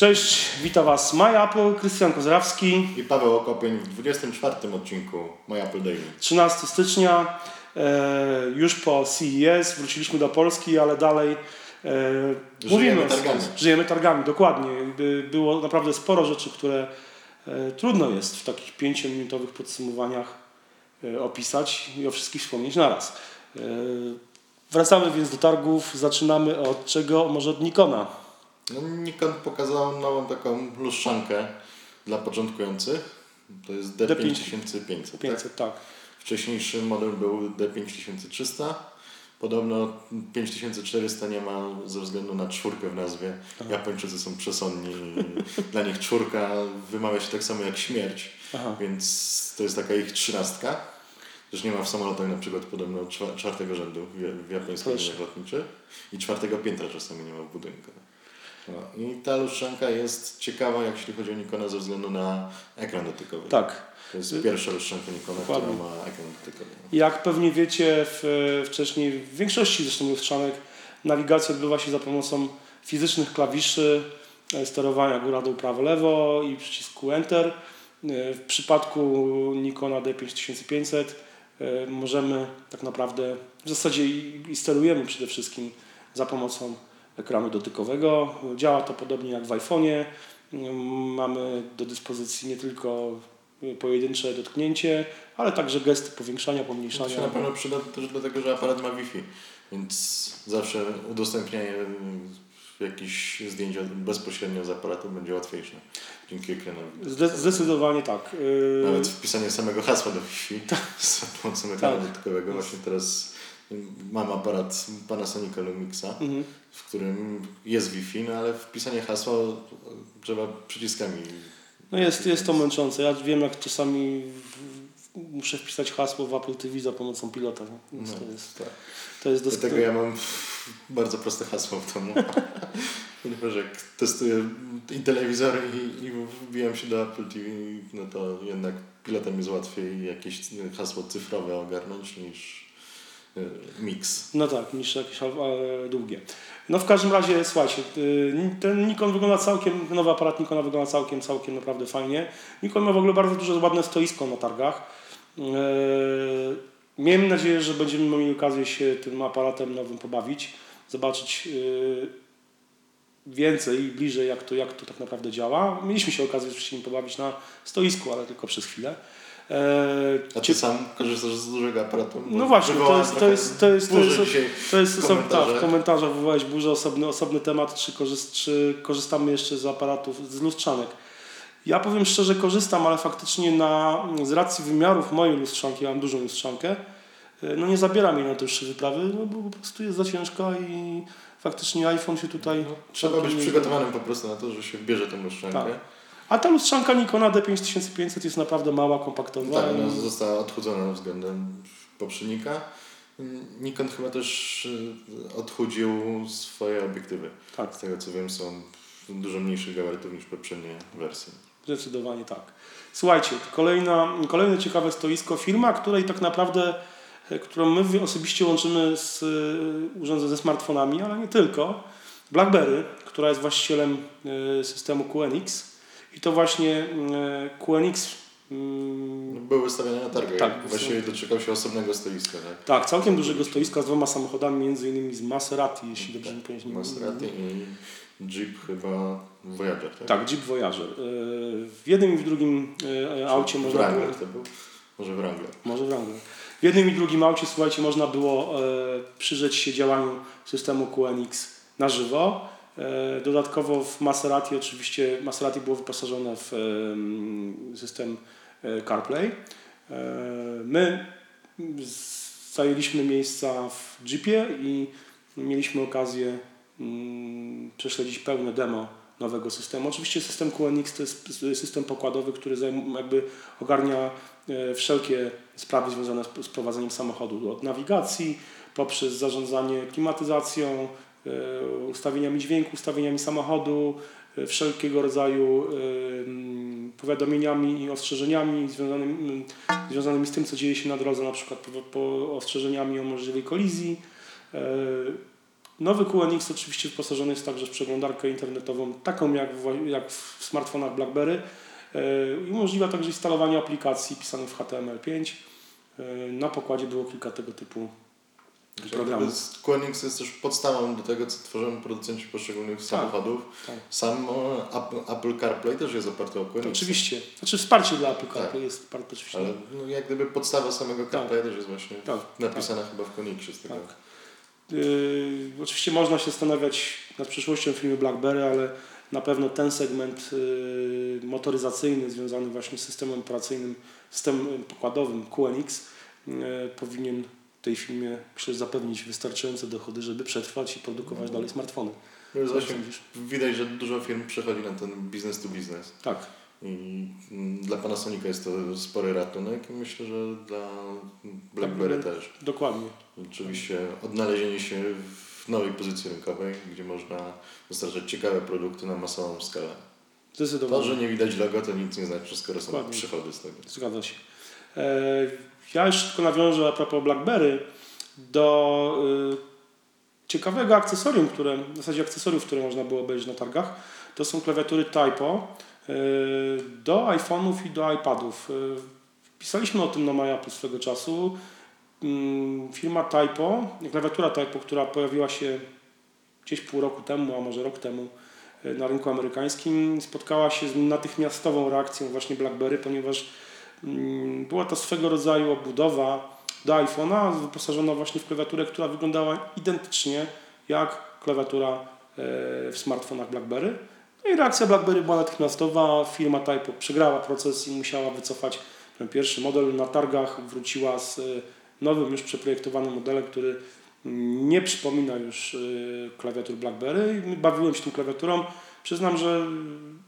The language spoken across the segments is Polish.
Cześć, witam Was Maja Apple, Krystian Kozrawski. I Paweł Okopień w 24 odcinku My Apple Daily. 13 stycznia, e, już po CES, wróciliśmy do Polski, ale dalej e, Żyjemy mówimy, targami. Żyjemy targami, dokładnie. By- Było naprawdę sporo rzeczy, które e, trudno jest w takich 5-minutowych podsumowaniach e, opisać i o wszystkich wspomnieć naraz. E, wracamy więc do targów, zaczynamy od czego? Może od Nikona. No, Nikon pokazał nową taką lustrzankę dla początkujących. To jest D5500. Tak? 500, tak. Wcześniejszy model był D5300. Podobno 5400 nie ma ze względu na czwórkę w nazwie. Japończycy są przesądni. Dla nich czwórka wymawia się tak samo jak śmierć. Aha. Więc to jest taka ich trzynastka. Też nie ma w samolotach na przykład podobno czwa- czwartego rzędu w, japońskich liniach lotniczych i czwartego piętra czasami nie ma w budynku. No. I ta lustrzanka jest ciekawa, jak jeśli chodzi o Nikona ze względu na ekran dotykowy. Tak. To jest pierwsza lustrzanka Nikona, Dokładnie. która ma ekran dotykowy. Jak pewnie wiecie, w, wcześniej, w większości zresztą lustrzanek, nawigacja odbywa się za pomocą fizycznych klawiszy e, sterowania góra, dół, prawo, lewo i przycisku Enter. E, W przypadku Nikona D5500 e, możemy tak naprawdę, w zasadzie i, i sterujemy przede wszystkim za pomocą ekranu dotykowego. Działa to podobnie jak w iPhone'ie. Mm, Mamy do dyspozycji nie tylko pojedyncze dotknięcie, ale także gesty powiększania, To pomniejszania. się na pewno przyda też dlatego, że aparat ma Wi-Fi, więc zawsze udostępnianie jakichś zdjęć bezpośrednio z aparatu będzie łatwiejsze dzięki ekranowi. Zde- Zdecydowanie tak. Nawet wpisanie samego hasła do Wi-Fi za pomocą ekranu Tak. dotykowego. Właśnie teraz mam aparat Panasonica Lumixa, mhm. w którym jest Wi-Fi, no ale wpisanie hasła trzeba przyciskami. No jest, jest to męczące. Ja wiem, jak czasami muszę wpisać hasło w Apple TV za pomocą pilota. Więc No, to jest, tak. to jest Dlatego dosk- ja mam bardzo proste hasło w domu. Ponieważ jak testuję i telewizory i, i wbijam się do Apple TV, no to jednak pilotem jest łatwiej jakieś hasło cyfrowe ogarnąć niż mix. No tak, niż jakieś ale długie. No w każdym razie, słuchajcie, y, ten Nikon wygląda całkiem, nowy aparat Nikona wygląda całkiem, całkiem naprawdę fajnie. Nikon ma w ogóle bardzo duże, ładne stoisko na targach. Yy, Miejmy nadzieję, że będziemy mieli okazję się tym aparatem nowym pobawić, zobaczyć yy, więcej i bliżej, jak to, jak to tak naprawdę działa. Mieliśmy się okazję oczywiście nim pobawić na stoisku, ale tylko przez chwilę. Yy, A ty sam korzystasz z dużego aparatu? No właśnie, to jest, to jest, to jest, to jest, to jest w osobny, tak, w komentarzach wywołałeś burzę, osobny, osobny temat, czy, korzyst, czy korzystamy jeszcze z aparatów, z lustrzanek. Ja powiem szczerze, korzystam, ale faktycznie na, z racji wymiarów mojej lustrzanki, ja mam dużą lustrzankę, y, no nie zabieram jej na dłuższe wyprawy, no bo po prostu jest za ciężka i faktycznie iPhone się tutaj... No, trzeba być przygotowanym po prostu na to, że się bierze tę lustrzankę. Tak. A ta lustrzanka Nikona D5500 jest naprawdę mała, kompaktowa. Tak, ona została odchudzona względem poprzednika. Nikon chyba też y, odchudził swoje obiektywy. tak. Z tego co wiem są dużo mniejszych gabarytów niż poprzednie wersje. Zdecydowanie tak. Słuchajcie, kolejna, kolejne ciekawe stoisko, firma, której tak naprawdę, e, którą my osobiście łączymy z e, urządzeń ze smartfonami, ale nie tylko. BlackBerry, która jest właścicielem e, systemu QNX i to właśnie e, QNX mm, No, Były wystawione na targach. Tak, Właściwie doczekał się osobnego stoiska. Tak? tak, całkiem dużego stoiska z dwoma samochodami, między innymi z Maserati, jeśli dobrze mi nie Maserati i Jeep chyba Voyager. Tak, Tak, Jeep Voyager. E, W jednym i w drugim e, aucie można było... Wrangler to był? Może Wrangler. Może Wrangler. W jednym i drugim aucie, słuchajcie, można było przyjrzeć się działaniu systemu QNX na żywo. E, dodatkowo w Maserati oczywiście, Maserati było wyposażone w system e, CarPlay. E, my zajęliśmy miejsca w Jeepie i mieliśmy okazję mm, prześledzić pełne demo nowego systemu. Oczywiście system QNX to jest system pokładowy, który jakby ogarnia wszelkie sprawy związane z prowadzeniem samochodu, od nawigacji, poprzez zarządzanie klimatyzacją, ustawieniami dźwięku, ustawieniami samochodu, e, wszelkiego rodzaju e, powiadomieniami i ostrzeżeniami związanymi, związanymi z tym, co dzieje się na drodze, na przykład po, po ostrzeżeniami o możliwej kolizji. E, Nowy QNX oczywiście wyposażony jest także w przeglądarkę internetową, taką jak w, jak w smartfonach BlackBerry. I umożliwia także instalowanie aplikacji pisanych w HTML5. Na pokładzie było kilka tego typu programów. QNX jest też podstawą do tego, co tworzą producenci poszczególnych tak, samochodów. Tak. Sam Apple CarPlay też jest oparty o QNX. Oczywiście. Znaczy wsparcie dla Apple CarPlay tak. jest oparte oczywiście. Ale no, jak gdyby podstawa samego tak. CarPlay też jest właśnie tak. napisana chyba w QNXie z tego. Tak. Yy, oczywiście można się zastanawiać nad przyszłością firmy BlackBerry, ale na pewno ten segment yy, motoryzacyjny związany właśnie z systemem operacyjnym, systemem pokładowym QNX yy, powinien tej firmie myślę, zapewnić wystarczające dochody, żeby przetrwać i produkować no. dalej smartfony. No widać, że dużo firm przechodzi na ten biznes to biznes. Tak. I dla Panasonica jest to spory ratunek i myślę, że dla BlackBerry tak, też. Dokładnie. Oczywiście odnalezienie się w nowej pozycji rynkowej, gdzie można dostarczać ciekawe produkty na masową skalę. Zdecydowanie. To, że nie widać logo, to nic nie znaczy, skoro są Dokładnie. przychody z tego. Zgadza się. E, ja jeszcze tylko nawiążę a propos BlackBerry do y, ciekawego akcesorium, które, w zasadzie akcesoriów, które można było obejrzeć na targach. To są klawiatury Typo y, do iPhone'ów i do iPadów. Y, pisaliśmy o tym na MyApple swego czasu. Mm, firma Typo, klawiatura Typo, która pojawiła się gdzieś pół roku temu, a może rok temu na rynku amerykańskim, spotkała się z natychmiastową reakcją właśnie BlackBerry, ponieważ była to swego rodzaju obudowa do iPhone'a wyposażona właśnie w klawiaturę, która wyglądała identycznie jak klawiatura e, w smartfonach BlackBerry. No i reakcja BlackBerry była natychmiastowa. Firma Typo przegrała proces i musiała wycofać ten pierwszy model. Na targach wróciła z e, nowym, już przeprojektowanym modelem, który nie przypomina już e, klawiatur BlackBerry. Bawiłem się tą klawiaturą. Przyznam, że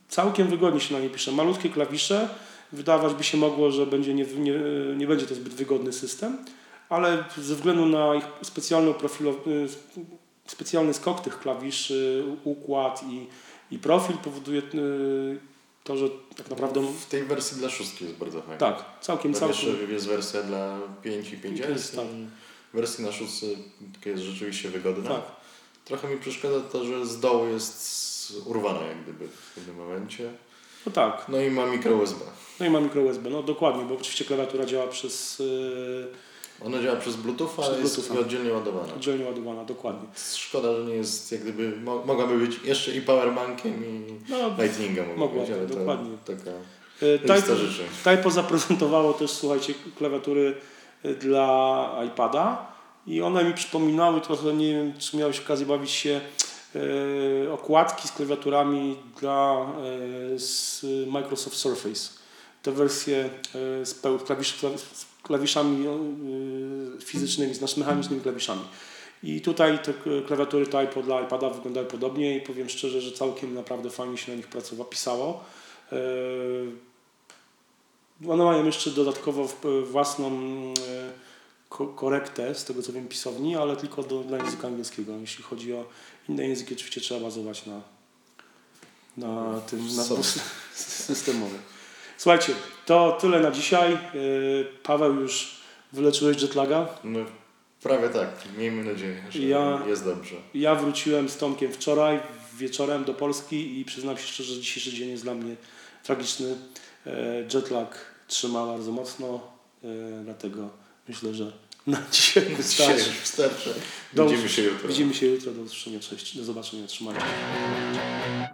całkiem wygodnie się na niej pisze. Malutkie klawisze, Wydawać by się mogło, że będzie nie, nie, nie będzie to zbyt wygodny system, ale ze względu na ich specjalny, specjalny skok tych klawiszy, układ i, i profil powoduje y, to, że tak naprawdę... W tej wersji dla szóstki jest bardzo fajna. Tak, całkiem, całkiem. Jeszcze jest wersja dla 5 i 5S tak. wersji na szóstce jest rzeczywiście wygodna. Tak. Trochę mi przeszkadza to, że z dołu jest urwana jak gdyby w pewnym momencie. No tak. No i ma mikro USB. No i ma mikro USB, no dokładnie, bo oczywiście klawiatura działa przez... Yy, Ona działa przez Bluetooth, ale jest oddzielnie ładowana. Oddzielnie ładowana, dokładnie. Szkoda, że nie jest jak gdyby, mo mogłaby być jeszcze i powerbankiem i no, Lightningiem mogła być, ale dokładnie. to taka yy, Typo, Typo zaprezentowało też, słuchajcie, klawiatury y, dla iPada i one mi przypominały trochę, nie wiem, czy miałeś okazję bawić się E, okładki z klawiaturami dla e, z Microsoft Surface. Te wersje e, z, klawisz, klawiszami fizycznymi, z mechanicznymi klawiszami. I tutaj te klawiatury Typo dla iPada wyglądały podobnie i powiem szczerze, że całkiem naprawdę fajnie się na nich pracowało, pisało. One mają jeszcze dodatkowo własną korektę, z tego co wiem, pisowni, ale tylko do, dla języka angielskiego. Jeśli chodzi o inne języki, oczywiście trzeba bazować na, na tym na systemowym. Słuchajcie, to tyle na dzisiaj. Y, Paweł już wyleczyłeś jetlaga? No, prawie tak. Miejmy nadzieję, że ja, jest dobrze. Ja wróciłem z Tomkiem wczoraj wieczorem do Polski i przyznam się szczerze, że dzisiejszy dzień jest dla mnie tragiczny. Y, jetlag trzyma bardzo mocno, y, dlatego myślę, że na dzisiaj wystarczy. Wystarczy. Widzimy się jutro. Widzimy się jutro. Do usłyszenia. Cześć. Do zobaczenia. Trzymajcie się.